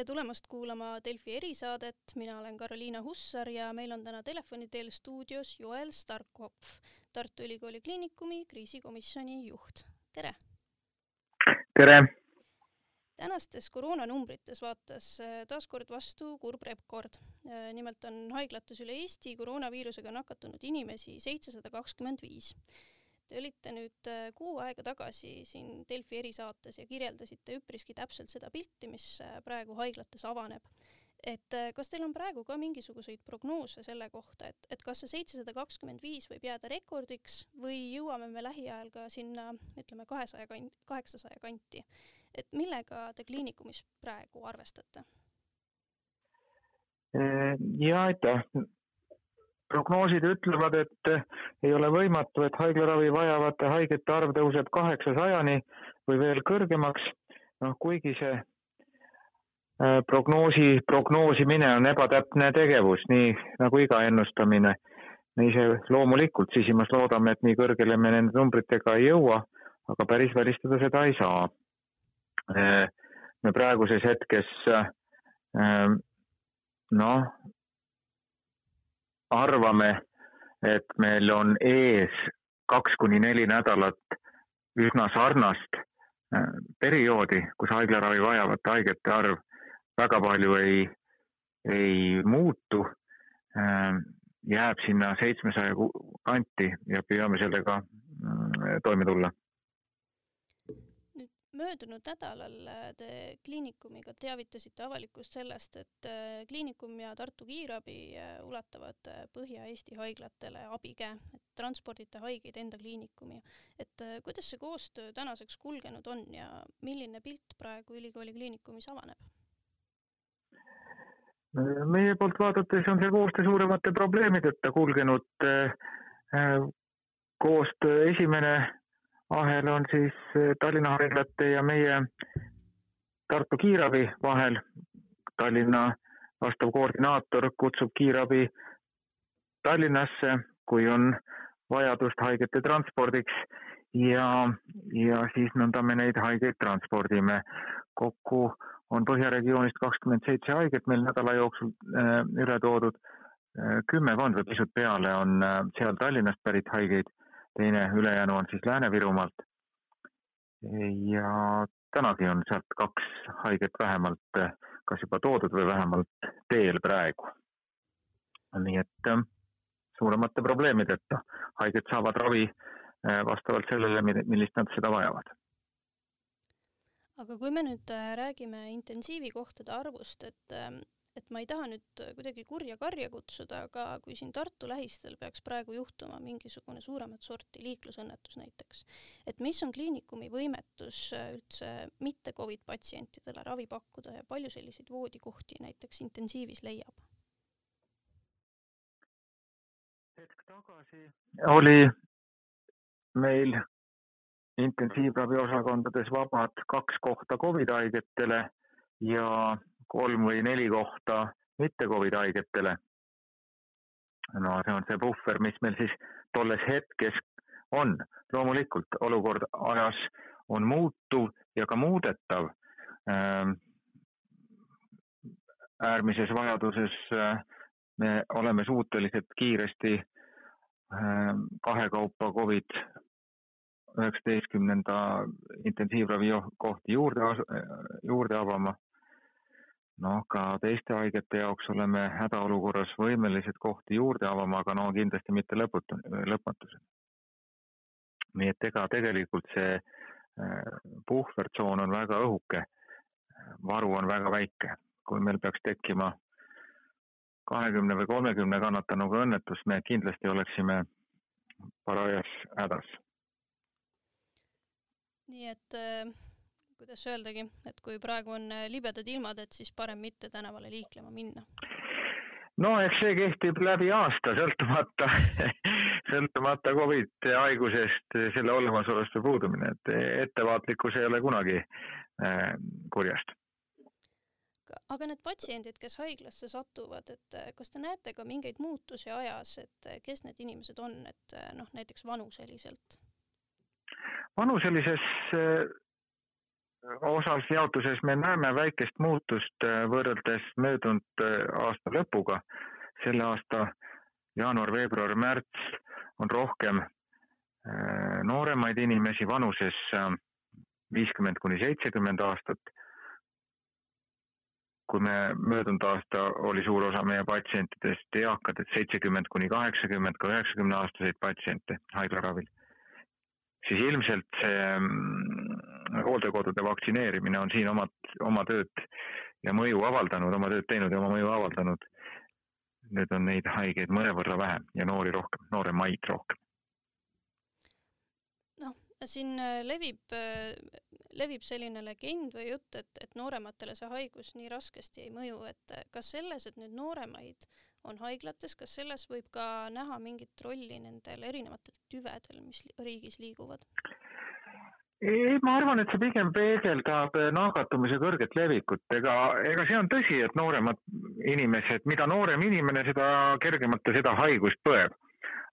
tere tulemast kuulama Delfi erisaadet, mina olen Karoliina Hussar ja meil on täna telefoni teel stuudios Joel Starkopf, Tartu Ülikooli Kliinikumi kriisikomisjoni juht. tere! tere! tänastes koroonanumbrites vaatas äh, taas kord vastu kurb rekord. Äh, nimelt on haiglates üle Eesti koroonaviirusega nakatunud inimesi seitsesada kakskümmend viis. Te olite nüüd äh, kuu aega tagasi siin Delfi erisaates ja kirjeldasite üpriski täpselt seda pilti, mis praegu haiglates avaneb. et kas teil on praegu ka mingisuguseid prognoose selle kohta, et, et kas see seitsesada kakskümmend viis võib jääda rekordiks või jõuame me lähiajal ka sinna, ütleme, kahesaja kant-, kaheksasaja kanti? et millega te kliinikumis praegu arvestate? ja aitäh. Prognoosid ütlevad, et ei ole võimatu, et haiglaravi vajavate haigete arv tõuseb kaheksasajani või veel kõrgemaks. noh, kuigi see äh, prognoosi, prognoosimine on ebatäpne tegevus, nii nagu iga ennustamine. nii see loomulikult, sisimas loodame, et nii kõrgele me nende numbritega ei jõua, aga päris välistada seda ei saa Äh, me praeguses hetkes noh, arvame, et meil on ees kaks kuni neli nädalat üsna sarnast äh, perioodi, kus haiglaravi vajavate haigete arv väga palju ei, ei muutu. jääb sinna seitsmesaja kanti ja püüame sellega toime tulla möödunud nädalal äh, te kliinikumiga teavitasite avalikkust sellest, et äh, kliinikum ja Tartu Kiirabi äh, ulatavad Põhja-Eesti haiglatele abikäe, et transpordite haigeid enda kliinikumi. et kuidas see koostöö tänaseks kulgenud on ja milline pilt praegu ülikooli kliinikumis avaneb? meie poolt vaadates on see koostöö suuremate probleemideta kulgenud. koostöö esimene ahel on siis eh, Tallinna haiglate ja meie Tartu kiirabi vahel. Tallinna vastav koordinaator kutsub kiirabi Tallinnasse, kui on vajadust haigete transpordiks ja, ja siis nõnda me neid haigeid transpordime. kokku on Põhjaregioonist kakskümmend seitse haiget meil nädala jooksul äh, üle toodud. Eh, kümmekond või pisut peale on seal Tallinnast pärit haigeid teine ülejäänu on siis Lääne-Virumaalt. ja tänagi on sealt kaks haiget vähemalt kas juba toodud või vähemalt teel praegu. nii et ähm, suuremate probleemideta haiged saavad ravi äh, vastavalt sellele, millist nad seda vajavad. aga kui me nüüd äh, räägime intensiivikohtade arvust, et ähm, et ma ei taha nüüd kuidagi kurja karja kutsuda, aga kui siin Tartu lähistel peaks praegu juhtuma mingisugune suuremat sorti liiklusõnnetus näiteks, et mis on kliinikumi võimetus üldse mitte Covid patsientidele ravi pakkuda ja palju selliseid voodikohti näiteks intensiivis leiab? hetk tagasi oli meil intensiivraviosakondades vabad kaks kohta Covid haigetele ja kolm või neli kohta mitte Covid haigetele. no see on see puhver, mis meil siis tolles hetkes on. loomulikult olukord ajas on muutuv ja ka muudetav. Ähm, äärmises vajaduses äh, me oleme suutelised kiiresti ähm, kahekaupa Covid üheksateistkümnenda intensiivravi kohti juurde, juurde avama noh, ka teiste haigete jaoks oleme hädaolukorras võimelised kohti juurde avama, aga no kindlasti mitte lõputu, lõpmatuseni. nii et ega tegelikult see äh, puhvertsoon on väga õhuke, varu on väga väike. kui meil peaks tekkima kahekümne või kolmekümne kannatanuga õnnetus, me kindlasti oleksime parajas hädas. nii et äh kuidas öeldagi, et kui praegu on äh, libedad ilmad, et siis parem mitte tänavale liiklema minna? no eks see kehtib läbi aasta, sõltumata sõltumata Covid haigusest, selle olemasolust või puudumine, et ettevaatlikkus ei ole kunagi äh, kurjast. aga need patsiendid, kes haiglasse satuvad, et kas te näete ka mingeid muutusi ajas, et kes need inimesed on, et noh, näiteks vanuseliselt? vanuselises osas jaotuses me näeme väikest muutust võrreldes möödunud aasta lõpuga. selle aasta jaanuar, veebruar, märts on rohkem nooremaid inimesi vanuses viiskümmend kuni seitsekümmend aastat kui me möödunud aasta oli suur osa meie patsientidest eakad, et seitsekümmend kuni kaheksakümmend, ka üheksakümne aastaseid patsiente haiglaravil, siis ilmselt see mm, hooldekodude vaktsineerimine on siin omad, oma tööd ja mõju avaldanud, oma tööd teinud ja oma mõju avaldanud. nüüd on neid haigeid mõnevõrra vähem ja noori rohkem, nooremaid rohkem siin äh, levib, äh, levib selline legend või jutt, et, et noorematele see haigus nii raskesti ei mõju, et äh, kas selles, et nüüd nooremaid on haiglates, kas selles võib ka näha mingit rolli nendel erinevatel tüvedel, mis riigis liiguvad? Ei, ma arvan, et see pigem peegeldab nakatumise kõrget levikut, ega, ega see on tõsi, et nooremad inimesed, mida noorem inimene, seda kergemalt ta seda haigust põeb.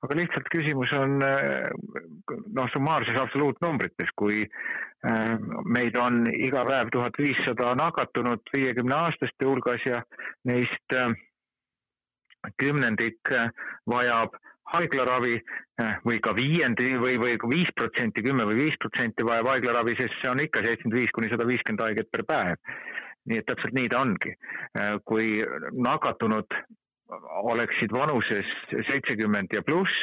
Aga lihtsalt küsimus on noh, summaarses absoluutnumbrites, kui äh, meid on iga päev tuhat viissada nakatunut viiekümne aastaste hulgas ja neist kümnendik vajab haiglaravi või ka viiendi või, või viis protsenti, kümme või viis protsenti vajab haiglaravi, sest see on ikka seitsekümmend viis kuni sada viiskümmend haiget per päev. nii et täpselt nii ta ongi. kui nakatunud oleksid vanuses seitsekümmend ja pluss,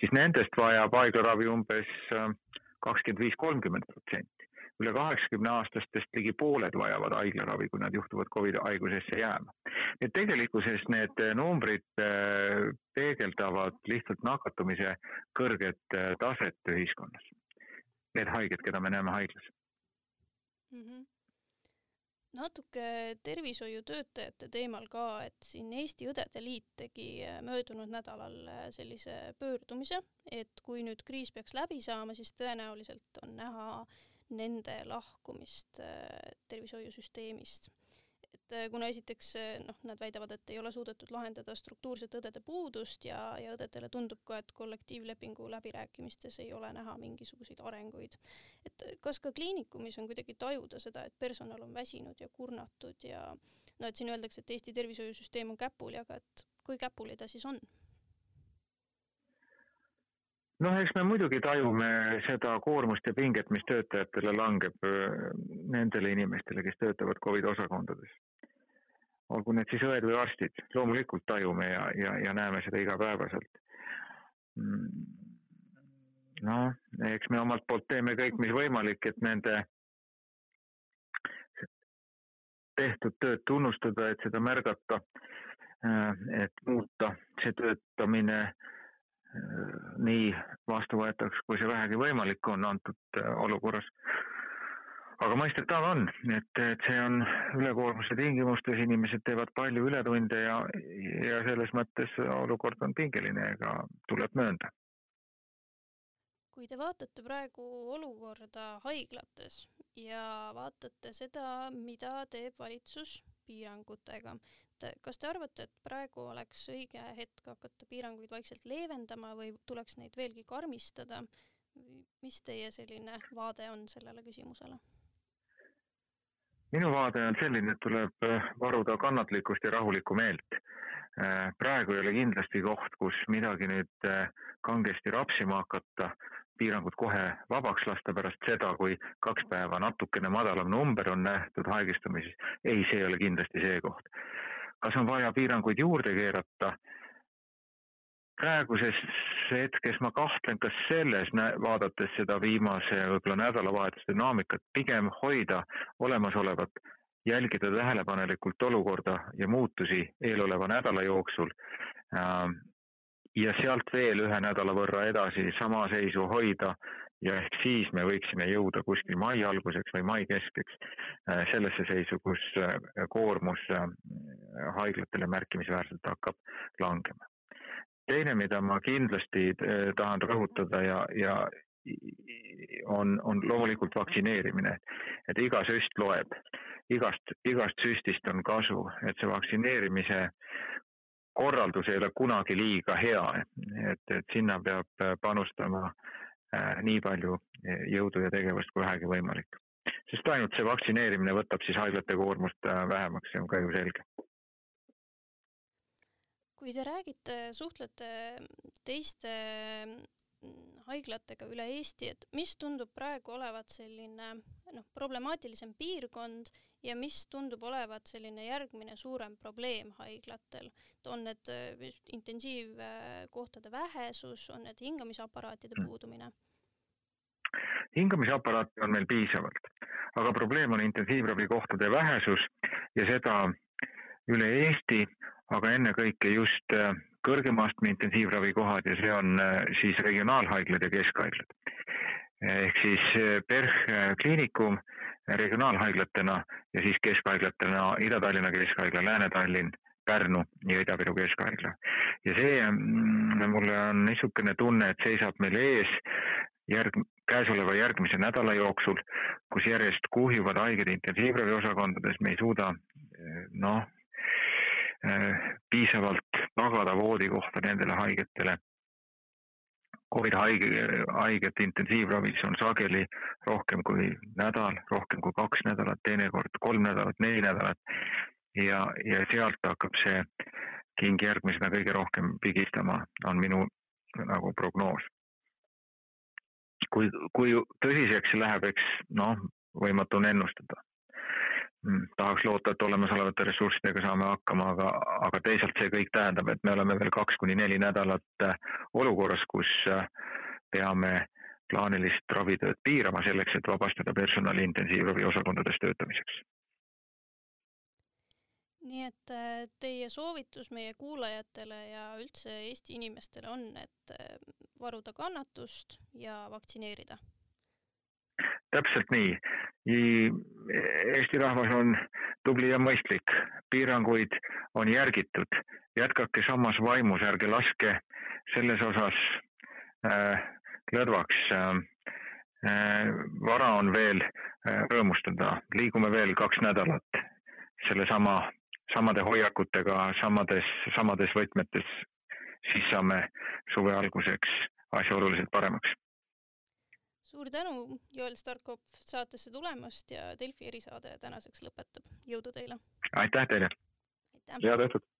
siis nendest vajab haiglaravi umbes äh, kakskümmend viis, kolmkümmend protsenti. Üle kaheksakümne aastastest ligi pooled vajavad haiglaravi, kui nad juhtuvad Covidi haigusesse jääma. et tegelikkuses need numbrid äh, peegeldavad lihtsalt nakatumise kõrget äh, taset ühiskonnas. Need haiged, keda me näeme haiglas mm. -hmm natuke tervishoiutöötajate teemal ka, et siin Eesti Õdede Liit tegi äh, möödunud nädalal äh, sellise pöördumise, et kui nüüd kriis peaks läbi saama, siis tõenäoliselt on näha nende lahkumist äh, tervishoiusüsteemist et äh, kuna esiteks äh, noh, nad väidavad, et ei ole suudetud lahendada struktuurset õdede puudust ja, ja õdedele tundub ka, et kollektiivlepingu läbirääkimistes ei ole näha mingisuguseid arenguid. et kas ka kliinikumis on kuidagi tajuda seda, et personal on väsinud ja kurnatud ja no et siin öeldakse, et Eesti tervishoiusüsteem on käpuli, aga et kui käpuli ta siis on? Noh, eks me muidugi tajume seda koormust ja pinget, mis töötajatele langeb nendele inimestele, kes töötavad Covidi osakondades olgu need siis õed või arstid, loomulikult tajume ja, ja, ja näeme seda igapäevaselt. Mm. noh, eks me omalt poolt teeme kõik, mis võimalik, et nende tehtud tööd tunnustada, et seda märgata, et muuta see töötamine nii vastuvõetavaks, kui see vähegi võimalik on antud olukorras aga mõistetav on, et, et see on ülekoormuse tingimustes, inimesed teevad palju ületunde ja, ja selles mõttes olukord on pingeline, ega tuleb möönda. kui te vaatate praegu olukorda haiglates ja vaatate seda, mida teeb valitsus piirangutega, et kas te arvate, et praegu oleks õige hetk hakata piiranguid vaikselt leevendama või tuleks neid veelgi karmistada? mis teie selline vaade on sellele küsimusele? minu vaade on selline, et tuleb äh, varuda kannatlikkust ja rahulikku meelt. Äh, praegu ei ole kindlasti koht, kus midagi nüüd äh, kangesti rapsima hakata, piirangud kohe vabaks lasta pärast seda, kui kaks päeva natukene madalam number on nähtud haigestumises. ei, see ei ole kindlasti see koht. Kas on vaja piiranguid juurde keerata? praeguses hetkes ma kahtlen ka selles, vaadates seda viimase võib-olla nädalavahetuse dünaamikat, pigem hoida olemasolevat, jälgida tähelepanelikult olukorda ja muutusi eeloleva nädala jooksul. Ähm, ja sealt veel ühe nädala võrra edasi sama seisu hoida ja ehk siis me võiksime jõuda kuskil mai alguseks või mai keskeks äh, sellesse seisu, kus äh, koormus äh, haiglatele märkimisväärselt hakkab langema. Teine, mida ma kindlasti tahan rõhutada ja, ja on, on loomulikult vaktsineerimine, et iga süst loeb, igast, igast süstist on kasu, et see vaktsineerimise korraldus ei ole kunagi liiga hea, et, et sinna peab panustama nii palju jõudu ja tegevust kui vähegi võimalik. Sest ainult see vaktsineerimine võtab siis haiglate koormust vähemaks, see on ka ju selge. Kui te räägite, suhtlete teiste haiglatega üle Eesti, et mis tundub praegu olevat selline noh, problemaatilisem piirkond ja mis tundub olevat selline järgmine suurem probleem haiglatel, et on need äh, intensiivkohtade vähesus, on need hingamisaparaatide mm. puudumine? hingamisaparaate on meil piisavalt, aga probleem on intensiivravikohtade vähesus ja seda üle Eesti, aga ennekõike just äh, kõrgema astme intensiivravikohad ja see on äh, siis regionaalhaiglad ja keskhaiglad. Ehk siis äh, PERH äh, kliinikum regionaalhaiglatena ja siis keskhaiglatena Ida-Tallinna Keskhaigla, Lääne-Tallinn, Pärnu ja Ida-Viru Keskhaigla. ja see, mm, mulle on niisugune tunne, et seisab meil ees järg-, käesoleva järgmise nädala jooksul, kus järjest kuhjuvad haiged intensiivraviosakondades, me ei suuda noh, Äh, piisavalt tagada voodikohta nendele haigetele. Covid haige, haiget intensiivravis on sageli rohkem kui nädal, rohkem kui kaks nädalat, teinekord kolm nädalat, neli nädalat. ja, ja sealt hakkab see king järgmisena kõige rohkem pigistama, on minu nagu prognoos. kui, kui tõsiseks see läheb, eks noh, võimatu on ennustada tahaks loota, et olemasolevate ressurssidega saame hakkama, aga, aga teisalt see kõik tähendab, et me oleme veel kaks kuni neli nädalat äh, olukorras, kus äh, peame plaanilist ravitööd piirama selleks, et vabastada personali intensiivravi osakondades töötamiseks. nii et äh, teie soovitus meie kuulajatele ja üldse Eesti inimestele on, et varuda kannatust ja vaktsineerida täpselt nii. Eesti rahvas on tubli ja mõistlik, piiranguid on järgitud, jätkake samas vaimus, ärge laske selles osas äh, lõdvaks. Äh,. Äh, vara on veel äh, rõõmustada, liigume veel kaks nädalat sellesama, samade hoiakutega, samades, samades võtmetes, siis saame suve alguseks asja oluliselt paremaks suur tänu, Joel Starkov, saatesse tulemast ja Delfi erisaade tänaseks lõpetab. jõudu teile! aitäh teile! head õhtut!